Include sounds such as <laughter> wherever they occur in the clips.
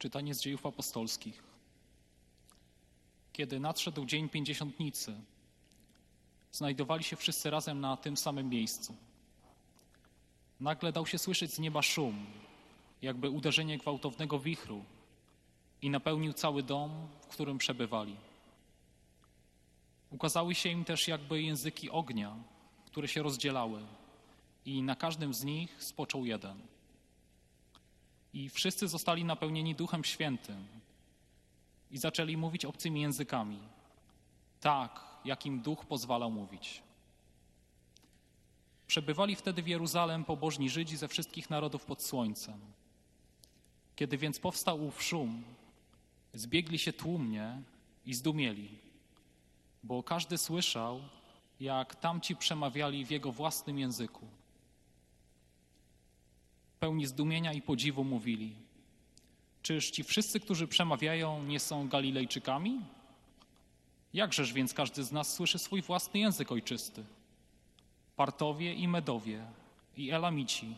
Czytanie z dziejów apostolskich. Kiedy nadszedł dzień pięćdziesiątnicy, znajdowali się wszyscy razem na tym samym miejscu. Nagle dał się słyszeć z nieba szum, jakby uderzenie gwałtownego wichru i napełnił cały dom, w którym przebywali. Ukazały się im też jakby języki ognia, które się rozdzielały i na każdym z nich spoczął jeden. I wszyscy zostali napełnieni Duchem Świętym i zaczęli mówić obcymi językami, tak, jak im Duch pozwalał mówić. Przebywali wtedy w Jeruzalem pobożni Żydzi ze wszystkich narodów pod słońcem. Kiedy więc powstał ów szum, zbiegli się tłumnie i zdumieli, bo każdy słyszał, jak tamci przemawiali w jego własnym języku. Pełni zdumienia i podziwu mówili: Czyż ci wszyscy, którzy przemawiają, nie są Galilejczykami? Jakżeż więc każdy z nas słyszy swój własny język ojczysty? Partowie i Medowie, i Elamici,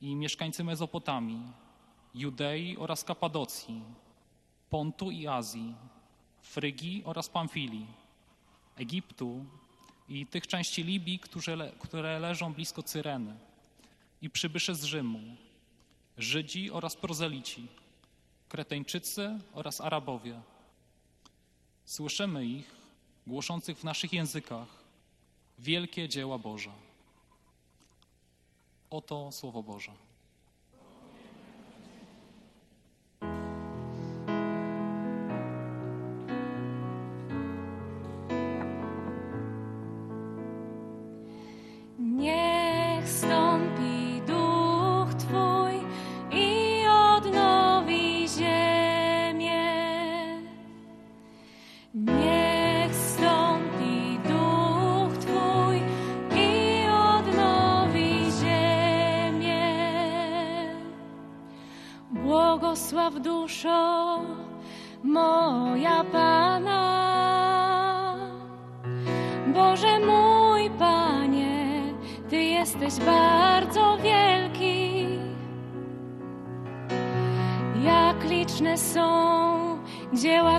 i mieszkańcy Mezopotamii, Judei oraz Kapadocji, Pontu i Azji, Frygii oraz Pamfilii, Egiptu i tych części Libii, które, które leżą blisko Cyreny, i przybysze z Rzymu, Żydzi oraz prozelici, Kreteńczycy oraz Arabowie. Słyszymy ich, głoszących w naszych językach, wielkie dzieła Boże. Oto Słowo Boże. Duszo moja Pana. Boże mój Panie, Ty jesteś bardzo wielki. Jak liczne są dzieła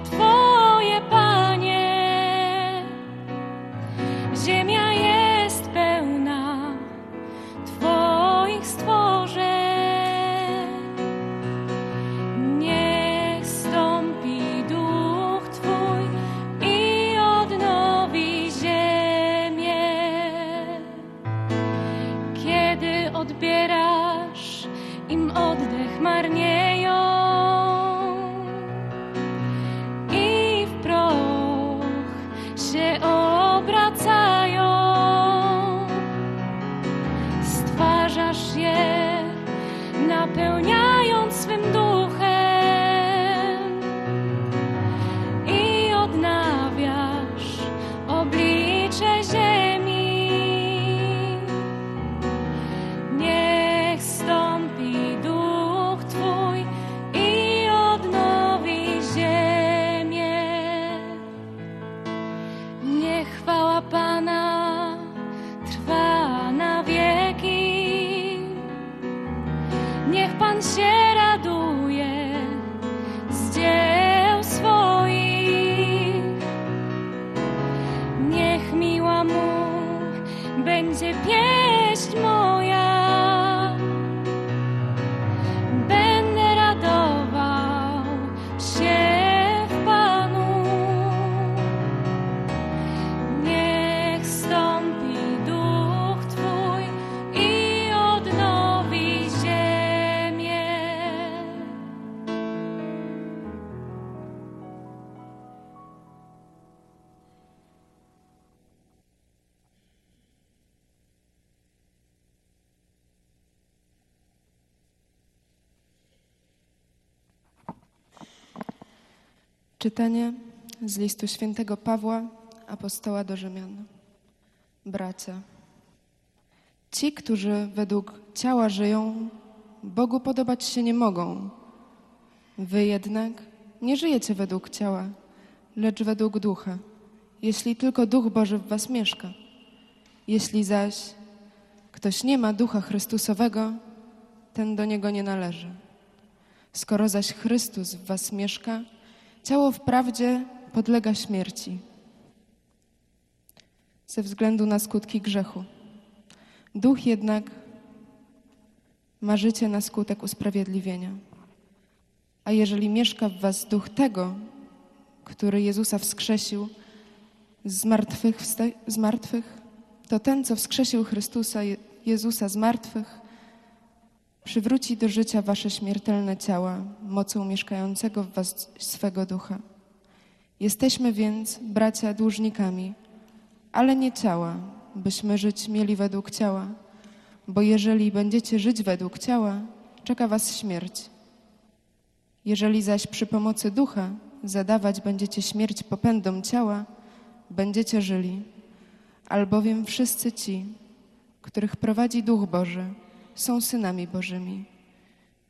Czytanie z listu świętego Pawła, apostoła do Rzymian. Bracia, ci, którzy według ciała żyją, Bogu podobać się nie mogą. Wy jednak nie żyjecie według ciała, lecz według ducha, jeśli tylko duch Boży w was mieszka. Jeśli zaś ktoś nie ma ducha Chrystusowego, ten do niego nie należy. Skoro zaś Chrystus w was mieszka, ciało wprawdzie podlega śmierci ze względu na skutki grzechu. Duch jednak ma życie na skutek usprawiedliwienia. A jeżeli mieszka w was duch tego, który Jezusa wskrzesił z martwych, z martwych, to ten, co wskrzesił Chrystusa, Je- Jezusa z martwych, przywróci do życia wasze śmiertelne ciała mocą mieszkającego w was swego ducha. Jesteśmy więc, bracia, dłużnikami, ale nie ciała, byśmy żyć mieli według ciała, bo jeżeli będziecie żyć według ciała, czeka was śmierć. Jeżeli zaś przy pomocy ducha zadawać będziecie śmierć popędom ciała, będziecie żyli. Albowiem wszyscy ci, których prowadzi Duch Boży, są synami Bożymi.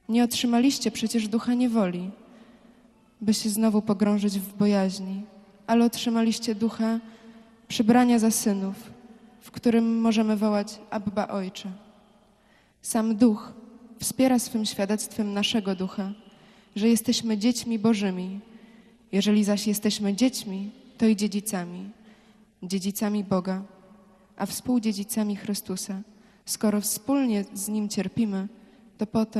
Nie otrzymaliście przecież ducha niewoli, by się znowu pogrążyć w bojaźni, ale otrzymaliście ducha przybrania za synów, w którym możemy wołać Abba Ojcze. Sam Duch wspiera swym świadectwem naszego ducha, że jesteśmy dziećmi Bożymi. Jeżeli zaś jesteśmy dziećmi, to i dziedzicami, dziedzicami Boga, a współdziedzicami Chrystusa. Skoro wspólnie z Nim cierpimy, to po to,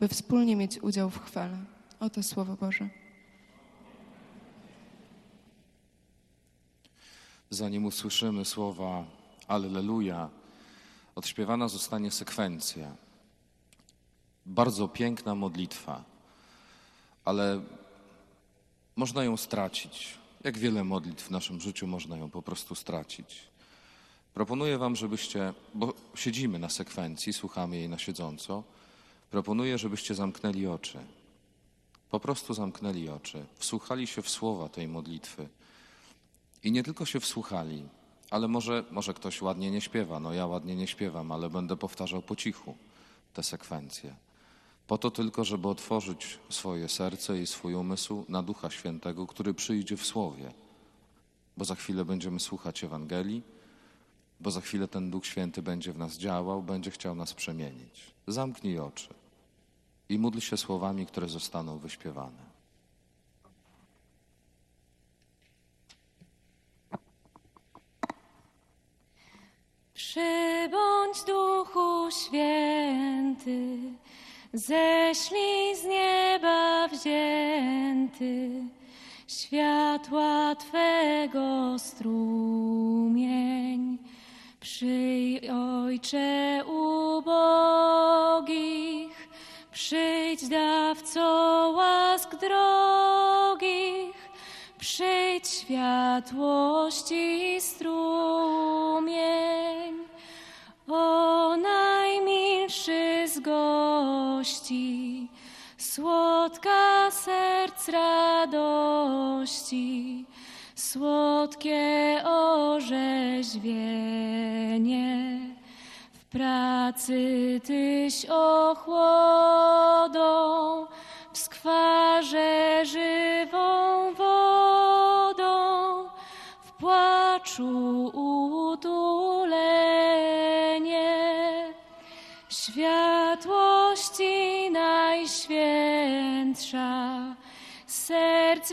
by wspólnie mieć udział w chwale. Oto Słowo Boże. Zanim usłyszymy słowa Alleluja, odśpiewana zostanie sekwencja. Bardzo piękna modlitwa, ale można ją stracić. Jak wiele modlitw w naszym życiu można ją po prostu stracić. Proponuję Wam, żebyście, bo siedzimy na sekwencji, słuchamy jej na siedząco, proponuję, żebyście zamknęli oczy. Po prostu zamknęli oczy, wsłuchali się w słowa tej modlitwy. I nie tylko się wsłuchali, ale może, może ktoś ładnie nie śpiewa. No ja ładnie nie śpiewam, ale będę powtarzał po cichu te sekwencje. Po to tylko, żeby otworzyć swoje serce i swój umysł na Ducha Świętego, który przyjdzie w Słowie. Bo za chwilę będziemy słuchać Ewangelii, bo za chwilę ten Duch Święty będzie w nas działał, będzie chciał nas przemienić. Zamknij oczy i módl się słowami, które zostaną wyśpiewane. Przybądź Duchu Święty, ześlij z nieba wzięty światła Twego strumień. Przyj, Ojcze ubogich, przyjdź dawco łask drogich, przyjdź światłości strumień. O najmilszy z gości, słodka serc radości, słodkie orzeźwienie. W pracy Tyś ochłodą, w skwarze żywą wodą, w płaczu utulenie. Światłości najświętsza, serc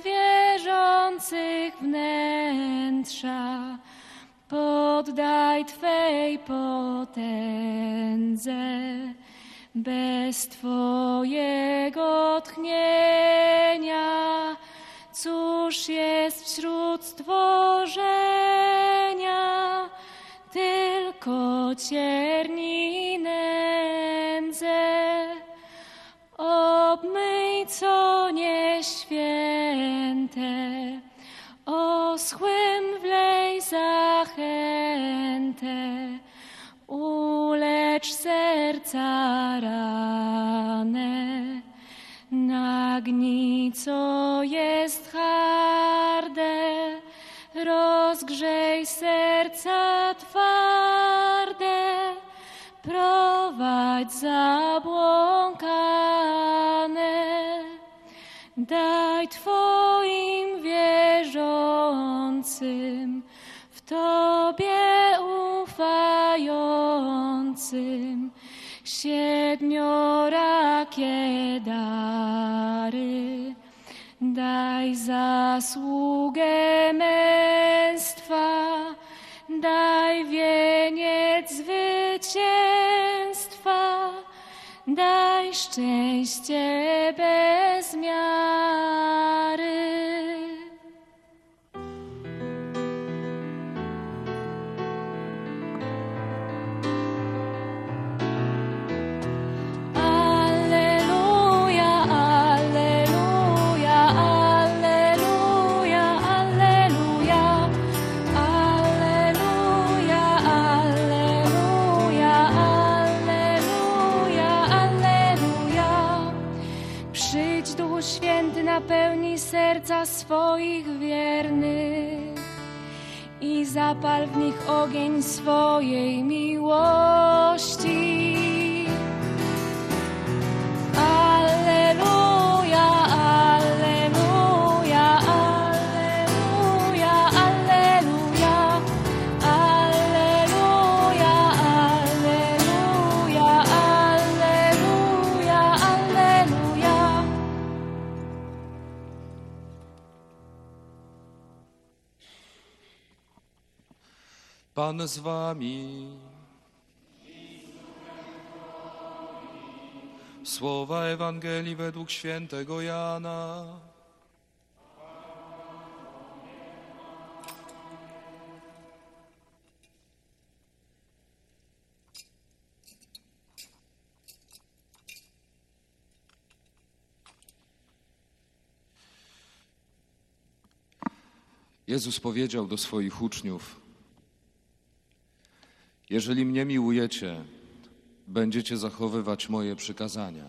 wnętrza, poddaj Twej potędze. Bez Twojego tchnienia, cóż jest wśród stworzenia? Tylko cierni nędzę. Obmyj co nieświęte, oschłym wlej zachętę, ulecz serca ranę. Nagnij, co jest harde, rozgrzej serca twarde, prowadź zabłąkane. Daj wierzącym, w Tobie ufającym, siedmiora wszelakie dary. Daj zasługę męstwa, daj wieniec zwycięstwa, daj szczęście bez miary. Zapal w nich ogień swojej miłości. Pan z wami. Słowa Ewangelii według świętego Jana. Jezus powiedział do swoich uczniów: Jeżeli mnie miłujecie, będziecie zachowywać moje przykazania.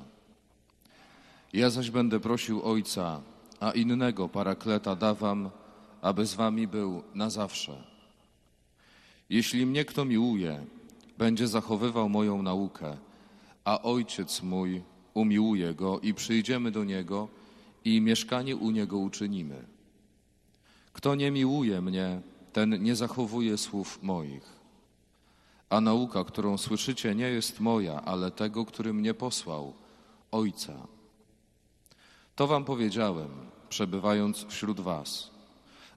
Ja zaś będę prosił Ojca, a innego parakleta dawam, aby z wami był na zawsze. Jeśli mnie kto miłuje, będzie zachowywał moją naukę, a Ojciec mój umiłuje go i przyjdziemy do niego i mieszkanie u niego uczynimy. Kto nie miłuje mnie, ten nie zachowuje słów moich. A nauka, którą słyszycie, nie jest moja, ale tego, który mnie posłał, Ojca. To wam powiedziałem, przebywając wśród was.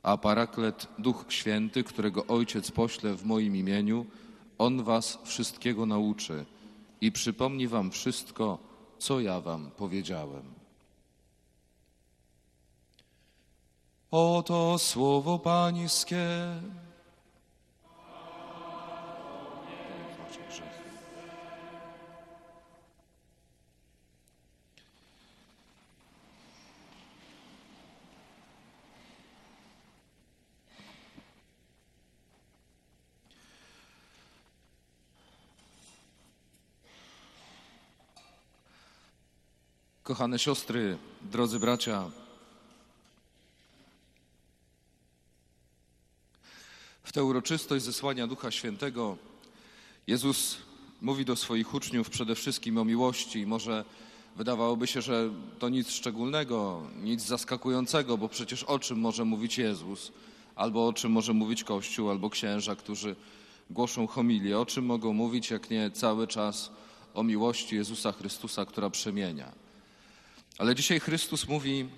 A paraklet, Duch Święty, którego Ojciec pośle w moim imieniu, On was wszystkiego nauczy i przypomni wam wszystko, co ja wam powiedziałem. Oto słowo Pańskie. Kochane siostry, drodzy bracia, w tę uroczystość zesłania Ducha Świętego Jezus mówi do swoich uczniów przede wszystkim o miłości. Może wydawałoby się, że to nic szczególnego, nic zaskakującego, bo przecież o czym może mówić Jezus, albo o czym może mówić Kościół, albo księża, którzy głoszą homilię. O czym mogą mówić, jak nie cały czas o miłości Jezusa Chrystusa, która przemienia. Ale dzisiaj Chrystus mówi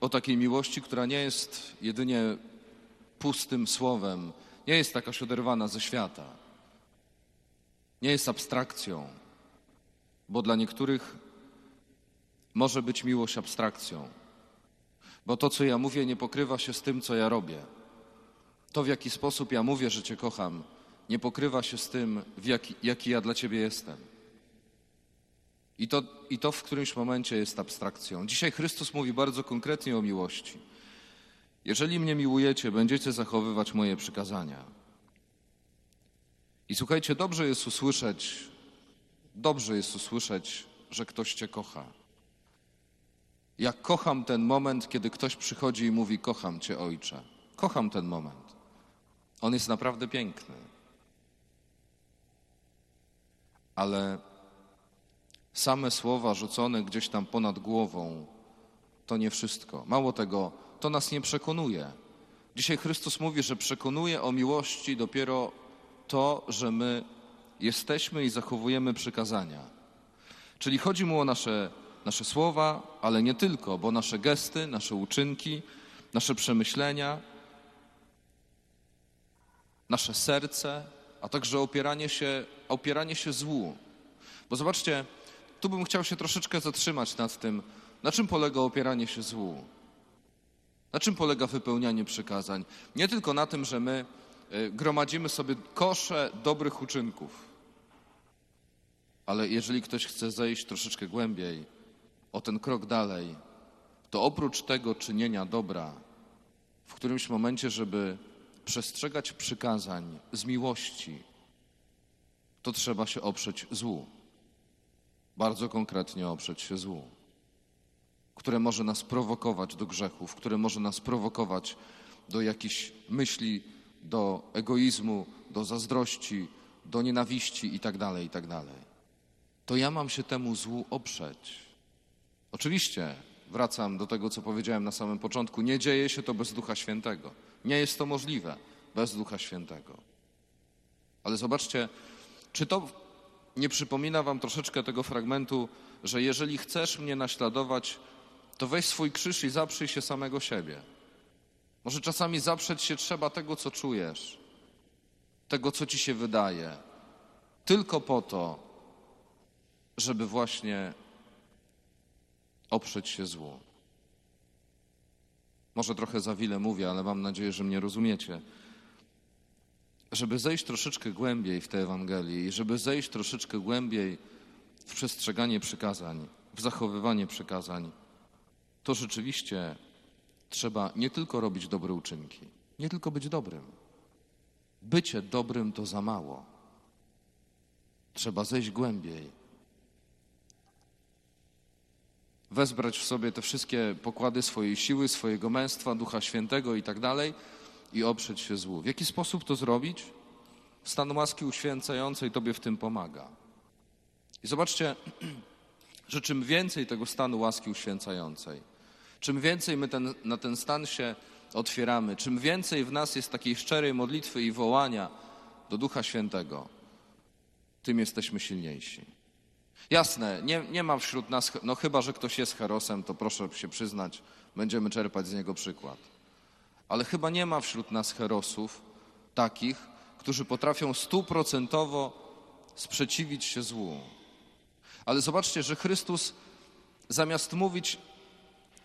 o takiej miłości, która nie jest jedynie pustym słowem, nie jest jakaś oderwana ze świata, nie jest abstrakcją, bo dla niektórych może być miłość abstrakcją, bo to, co ja mówię, nie pokrywa się z tym, co ja robię. To, w jaki sposób ja mówię, że Cię kocham, nie pokrywa się z tym, jaki, jaki ja dla Ciebie jestem. I to, I to w którymś momencie jest abstrakcją. Dzisiaj Chrystus mówi bardzo konkretnie o miłości. Jeżeli mnie miłujecie, będziecie zachowywać moje przykazania. I słuchajcie, dobrze jest usłyszeć, dobrze jest usłyszeć, że ktoś cię kocha. Jak kocham ten moment, kiedy ktoś przychodzi i mówi: Kocham cię, ojcze. Kocham ten moment. On jest naprawdę piękny. Ale same słowa rzucone gdzieś tam ponad głową to nie wszystko. Mało tego, to nas nie przekonuje. Dzisiaj Chrystus mówi, że przekonuje o miłości dopiero to, że my jesteśmy i zachowujemy przykazania. Czyli chodzi mu o nasze nasze słowa, ale nie tylko, bo nasze gesty, nasze uczynki, nasze przemyślenia, nasze serce, a także opieranie się, opieranie się złu. Bo zobaczcie, tu bym chciał się troszeczkę zatrzymać nad tym, na czym polega opieranie się złu. Na czym polega wypełnianie przykazań? Nie tylko na tym, że my y, gromadzimy sobie kosze dobrych uczynków, ale jeżeli ktoś chce zejść troszeczkę głębiej, o ten krok dalej, to oprócz tego czynienia dobra, w którymś momencie, żeby przestrzegać przykazań z miłości, to trzeba się oprzeć złu. Bardzo konkretnie oprzeć się złu, które może nas prowokować do grzechów, które może nas prowokować do jakichś myśli, do egoizmu, do zazdrości, do nienawiści itd., itd. To ja mam się temu złu oprzeć. Oczywiście, wracam do tego, co powiedziałem na samym początku, nie dzieje się to bez Ducha Świętego. Nie jest to możliwe bez Ducha Świętego. Ale zobaczcie, czy to nie przypomina Wam troszeczkę tego fragmentu, że jeżeli chcesz mnie naśladować, to weź swój krzyż i zaprzyj się samego siebie. Może czasami zaprzeć się trzeba tego, co czujesz, tego, co ci się wydaje, tylko po to, żeby właśnie oprzeć się złu. Może trochę za wiele mówię, ale mam nadzieję, że mnie rozumiecie. Żeby zejść troszeczkę głębiej w tę Ewangelię i żeby zejść troszeczkę głębiej w przestrzeganie przykazań, w zachowywanie przykazań, to rzeczywiście trzeba nie tylko robić dobre uczynki, nie tylko być dobrym. Bycie dobrym to za mało. Trzeba zejść głębiej. Wezbrać w sobie te wszystkie pokłady swojej siły, swojego męstwa, Ducha Świętego i tak dalej i oprzeć się złu. W jaki sposób to zrobić? Stan łaski uświęcającej Tobie w tym pomaga. I zobaczcie, <clears throat> że czym więcej tego stanu łaski uświęcającej, czym więcej my ten, na ten stan się otwieramy, czym więcej w nas jest takiej szczerej modlitwy i wołania do Ducha Świętego, tym jesteśmy silniejsi. Jasne, nie, nie ma wśród nas, no chyba, że ktoś jest herosem, to proszę się przyznać, będziemy czerpać z niego przykład. Ale chyba nie ma wśród nas herosów takich, którzy potrafią stuprocentowo sprzeciwić się złu. Ale zobaczcie, że Chrystus zamiast mówić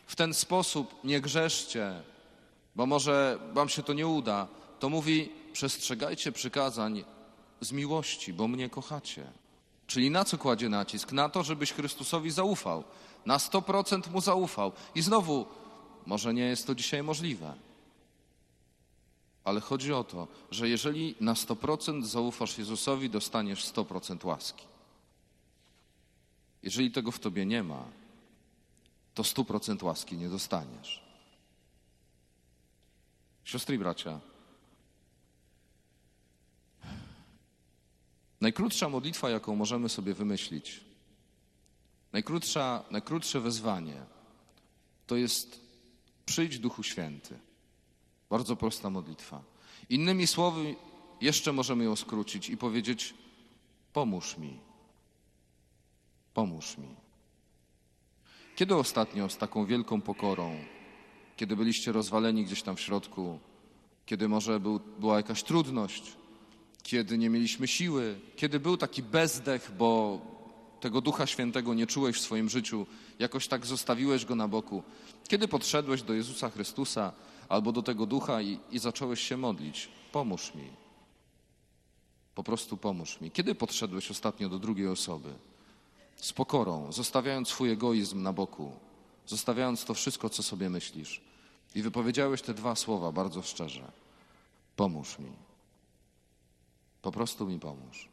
w ten sposób, nie grzeszcie, bo może wam się to nie uda, to mówi, przestrzegajcie przykazań z miłości, bo mnie kochacie. Czyli na co kładzie nacisk? Na to, żebyś Chrystusowi zaufał. Na 100% mu zaufał. I znowu, może nie jest to dzisiaj możliwe. Ale chodzi o to, że jeżeli na 100% zaufasz Jezusowi, dostaniesz 100% łaski. Jeżeli tego w tobie nie ma, to 100% łaski nie dostaniesz. Siostry i bracia, najkrótsza modlitwa, jaką możemy sobie wymyślić, najkrótsza, najkrótsze wezwanie, to jest przyjdź Duchu Święty. Bardzo prosta modlitwa. Innymi słowy, jeszcze możemy ją skrócić i powiedzieć: Pomóż mi. Pomóż mi. Kiedy ostatnio z taką wielką pokorą, kiedy byliście rozwaleni gdzieś tam w środku, kiedy może był, była jakaś trudność, kiedy nie mieliśmy siły, kiedy był taki bezdech, bo tego Ducha Świętego nie czułeś w swoim życiu, jakoś tak zostawiłeś go na boku, kiedy podszedłeś do Jezusa Chrystusa albo do tego Ducha i, i zacząłeś się modlić, pomóż mi. Po prostu pomóż mi. Kiedy podszedłeś ostatnio do drugiej osoby? z pokorą, zostawiając swój egoizm na boku, zostawiając to wszystko, co sobie myślisz. I wypowiedziałeś te dwa słowa bardzo szczerze. Pomóż mi. Po prostu mi pomóż.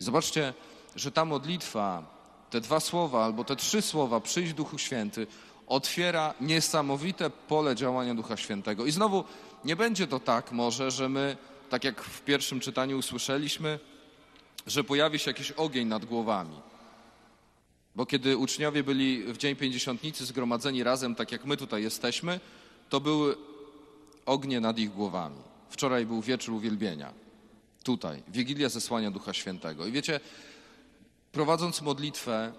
I zobaczcie, że ta modlitwa, te dwa słowa albo te trzy słowa, przyjść Duchu Święty, otwiera niesamowite pole działania Ducha Świętego. I znowu nie będzie to tak może, że my, tak jak w pierwszym czytaniu usłyszeliśmy, że pojawi się jakiś ogień nad głowami. Bo kiedy uczniowie byli w Dzień Pięćdziesiątnicy zgromadzeni razem, tak jak my tutaj jesteśmy, to były ognie nad ich głowami. Wczoraj był wieczór uwielbienia. Tutaj, Wigilia Zesłania Ducha Świętego. I wiecie, prowadząc modlitwę,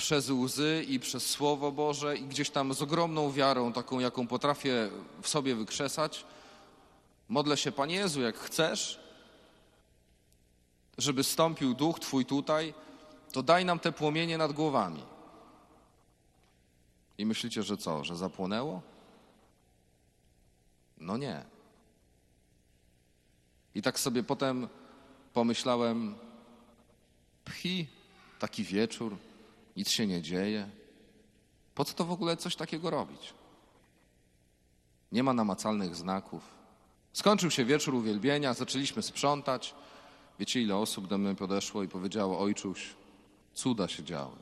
przez łzy i przez Słowo Boże i gdzieś tam z ogromną wiarą, taką jaką potrafię w sobie wykrzesać, modlę się, Panie Jezu, jak chcesz, żeby stąpił duch Twój tutaj, to daj nam te płomienie nad głowami. I myślicie, że co, że zapłonęło? No nie. I tak sobie potem pomyślałem, pchi, taki wieczór, nic się nie dzieje. Po co to w ogóle coś takiego robić? Nie ma namacalnych znaków. Skończył się wieczór uwielbienia, zaczęliśmy sprzątać. Wiecie, ile osób do mnie podeszło i powiedziało: Ojczuś, cuda się działy.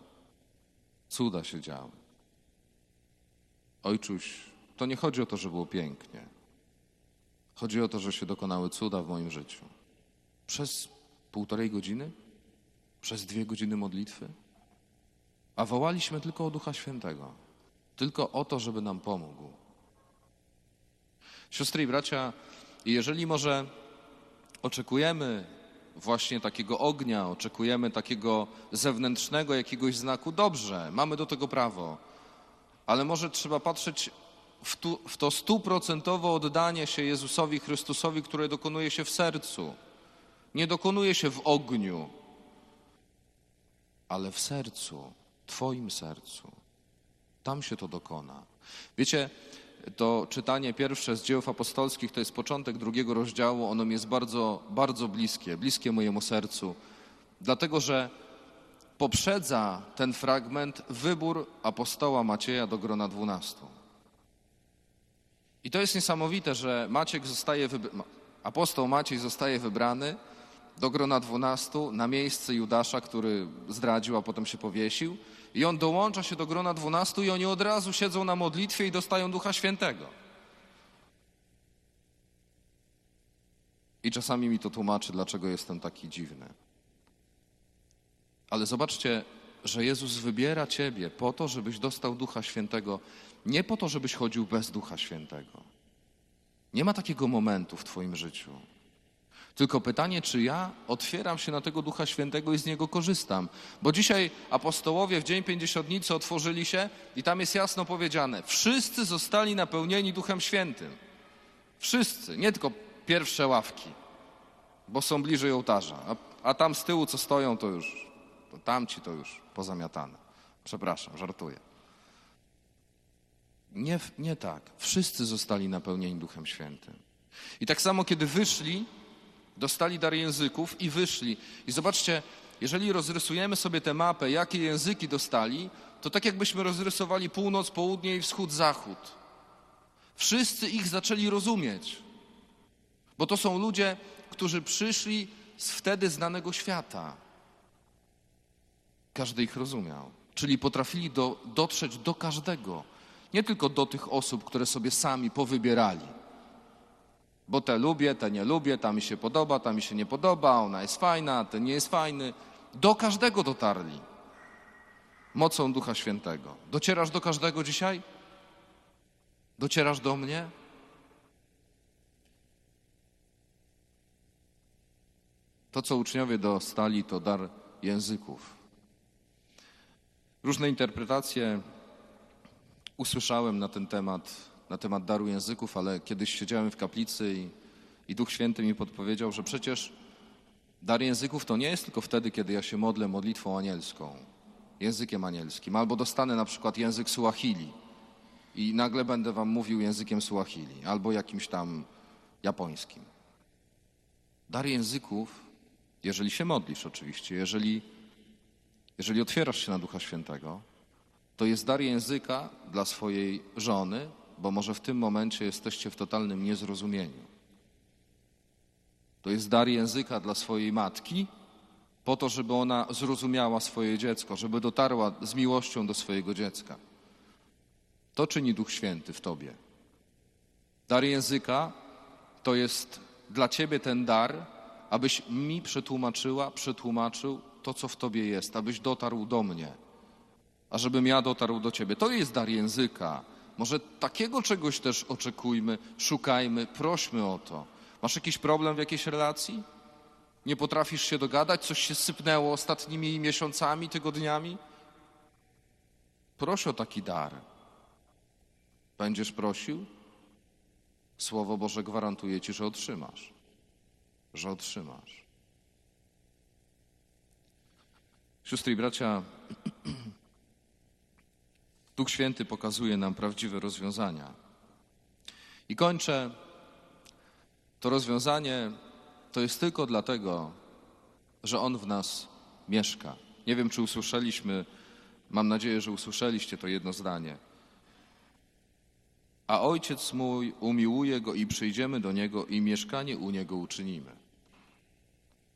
Cuda się działy. Ojczuś, to nie chodzi o to, że było pięknie. Chodzi o to, że się dokonały cuda w moim życiu. Przez półtorej godziny? Przez dwie godziny modlitwy? A wołaliśmy tylko o Ducha Świętego. Tylko o to, żeby nam pomógł. Siostry i bracia, jeżeli może oczekujemy właśnie takiego ognia, oczekujemy takiego zewnętrznego jakiegoś znaku, dobrze, mamy do tego prawo, ale może trzeba patrzeć w, tu, w to stuprocentowe oddanie się Jezusowi Chrystusowi, które dokonuje się w sercu. Nie dokonuje się w ogniu, ale w sercu, Twoim sercu. Tam się to dokona. Wiecie, to czytanie pierwsze z dzieł apostolskich to jest początek drugiego rozdziału. Ono mi jest bardzo, bardzo bliskie, bliskie mojemu sercu, dlatego że poprzedza ten fragment wybór apostoła Macieja do grona dwunastu. I to jest niesamowite, że Maciek zostaje apostoł Maciej zostaje wybrany do grona dwunastu na miejsce Judasza, który zdradził, a potem się powiesił. I on dołącza się do grona dwunastu i oni od razu siedzą na modlitwie i dostają Ducha Świętego. I czasami mi to tłumaczy, dlaczego jestem taki dziwny. Ale zobaczcie, że Jezus wybiera Ciebie po to, żebyś dostał Ducha Świętego, nie po to, żebyś chodził bez Ducha Świętego. Nie ma takiego momentu w Twoim życiu. Tylko pytanie, czy ja otwieram się na tego Ducha Świętego i z niego korzystam. Bo dzisiaj apostołowie w Dzień Pięćdziesiątnicy otworzyli się i tam jest jasno powiedziane: Wszyscy zostali napełnieni Duchem Świętym. Wszyscy, nie tylko pierwsze ławki, bo są bliżej ołtarza. A, a tam z tyłu, co stoją, to już, to tamci to już pozamiatane. Przepraszam, żartuję. Nie, nie tak. Wszyscy zostali napełnieni Duchem Świętym. I tak samo, kiedy wyszli, dostali dar języków i wyszli. I zobaczcie, jeżeli rozrysujemy sobie tę mapę, jakie języki dostali, to tak jakbyśmy rozrysowali północ, południe i wschód, zachód. Wszyscy ich zaczęli rozumieć, bo to są ludzie, którzy przyszli z wtedy znanego świata. Każdy ich rozumiał, czyli potrafili do, dotrzeć do każdego, nie tylko do tych osób, które sobie sami powybierali. Bo te lubię, te nie lubię, ta mi się podoba, ta mi się nie podoba, ona jest fajna, ten nie jest fajny. Do każdego dotarli. Mocą Ducha Świętego. Docierasz do każdego dzisiaj? Docierasz do mnie? To, co uczniowie dostali, to dar języków. Różne interpretacje usłyszałem na ten temat, na temat daru języków, ale kiedyś siedziałem w kaplicy i, i Duch Święty mi podpowiedział, że przecież dar języków to nie jest tylko wtedy, kiedy ja się modlę modlitwą anielską, językiem anielskim, albo dostanę na przykład język Suahili i nagle będę wam mówił językiem Suahili, albo jakimś tam japońskim. Dar języków, jeżeli się modlisz oczywiście, jeżeli, jeżeli otwierasz się na Ducha Świętego, to jest dar języka dla swojej żony, bo może w tym momencie jesteście w totalnym niezrozumieniu. To jest dar języka dla swojej matki, po to, żeby ona zrozumiała swoje dziecko, żeby dotarła z miłością do swojego dziecka. To czyni Duch Święty w tobie. Dar języka to jest dla ciebie ten dar, abyś mi przetłumaczyła, przetłumaczył to, co w tobie jest, abyś dotarł do mnie a żebym ja dotarł do Ciebie. To jest dar języka. Może takiego czegoś też oczekujmy, szukajmy, prośmy o to. Masz jakiś problem w jakiejś relacji? Nie potrafisz się dogadać? Coś się sypnęło ostatnimi miesiącami, tygodniami? Proś o taki dar. Będziesz prosił? Słowo Boże gwarantuje ci, że otrzymasz. Że otrzymasz. Siostry i bracia, <clears throat> Duch Święty pokazuje nam prawdziwe rozwiązania. I kończę. To rozwiązanie to jest tylko dlatego, że On w nas mieszka. Nie wiem, czy usłyszeliśmy, mam nadzieję, że usłyszeliście to jedno zdanie. A Ojciec mój umiłuje Go i przyjdziemy do Niego i mieszkanie u Niego uczynimy.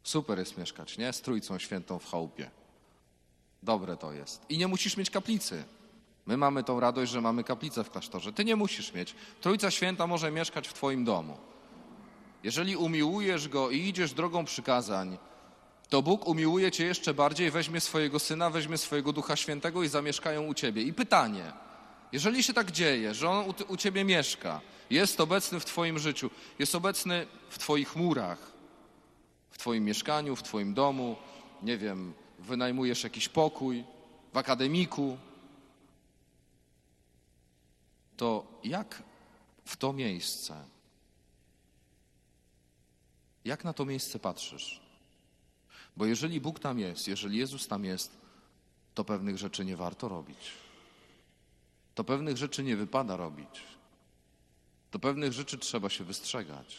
Super jest mieszkać, nie? Z Trójcą Świętą w chałupie. Dobre to jest. I nie musisz mieć kaplicy. My mamy tą radość, że mamy kaplicę w klasztorze. Ty nie musisz mieć. Trójca Święta może mieszkać w Twoim domu. Jeżeli umiłujesz Go i idziesz drogą przykazań, to Bóg umiłuje Cię jeszcze bardziej, weźmie swojego Syna, weźmie swojego Ducha Świętego i zamieszkają u Ciebie. I pytanie, jeżeli się tak dzieje, że On u, u Ciebie mieszka, jest obecny w Twoim życiu, jest obecny w Twoich murach, w Twoim mieszkaniu, w Twoim domu, nie wiem, wynajmujesz jakiś pokój, w akademiku, to jak w to miejsce, jak na to miejsce patrzysz? Bo jeżeli Bóg tam jest, jeżeli Jezus tam jest, to pewnych rzeczy nie warto robić. To pewnych rzeczy nie wypada robić. Do pewnych rzeczy trzeba się wystrzegać.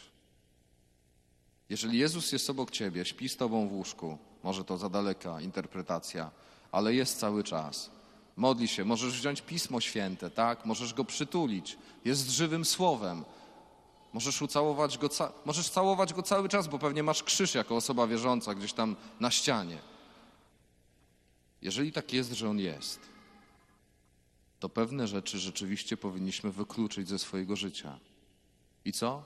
Jeżeli Jezus jest obok ciebie, śpi z tobą w łóżku, może to za daleka interpretacja, ale jest cały czas. Modli się, możesz wziąć Pismo Święte, tak? Możesz go przytulić. Jest żywym słowem. Możesz ucałować go, ca- możesz całować go cały czas, bo pewnie masz krzyż jako osoba wierząca gdzieś tam na ścianie. Jeżeli tak jest, że on jest, to pewne rzeczy rzeczywiście powinniśmy wykluczyć ze swojego życia. I co?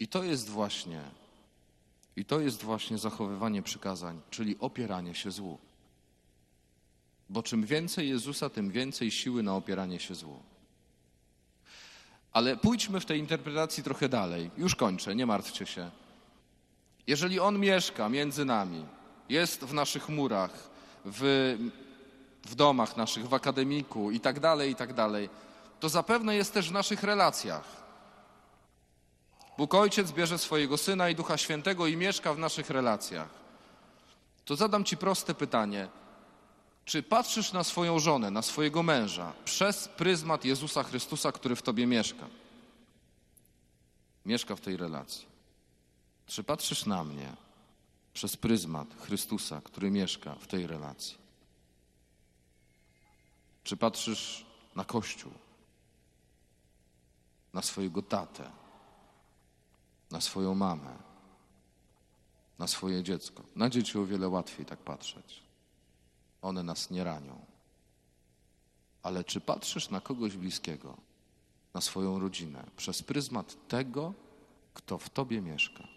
I to jest właśnie, i to jest właśnie zachowywanie przykazań, czyli opieranie się złu. Bo czym więcej Jezusa, tym więcej siły na opieranie się złu. Ale pójdźmy w tej interpretacji trochę dalej. Już kończę, nie martwcie się. Jeżeli On mieszka między nami, jest w naszych murach, w, w domach naszych, w akademiku i tak dalej, i tak dalej, to zapewne jest też w naszych relacjach. Bóg Ojciec bierze swojego Syna i Ducha Świętego i mieszka w naszych relacjach. To zadam Ci proste pytanie. Czy patrzysz na swoją żonę, na swojego męża przez pryzmat Jezusa Chrystusa, który w Tobie mieszka? Mieszka w tej relacji. Czy patrzysz na mnie przez pryzmat Chrystusa, który mieszka w tej relacji? Czy patrzysz na Kościół, na swojego tatę, na swoją mamę, na swoje dziecko? Na dzieci o wiele łatwiej tak patrzeć. One nas nie ranią. Ale czy patrzysz na kogoś bliskiego, na swoją rodzinę, przez pryzmat tego, kto w tobie mieszka?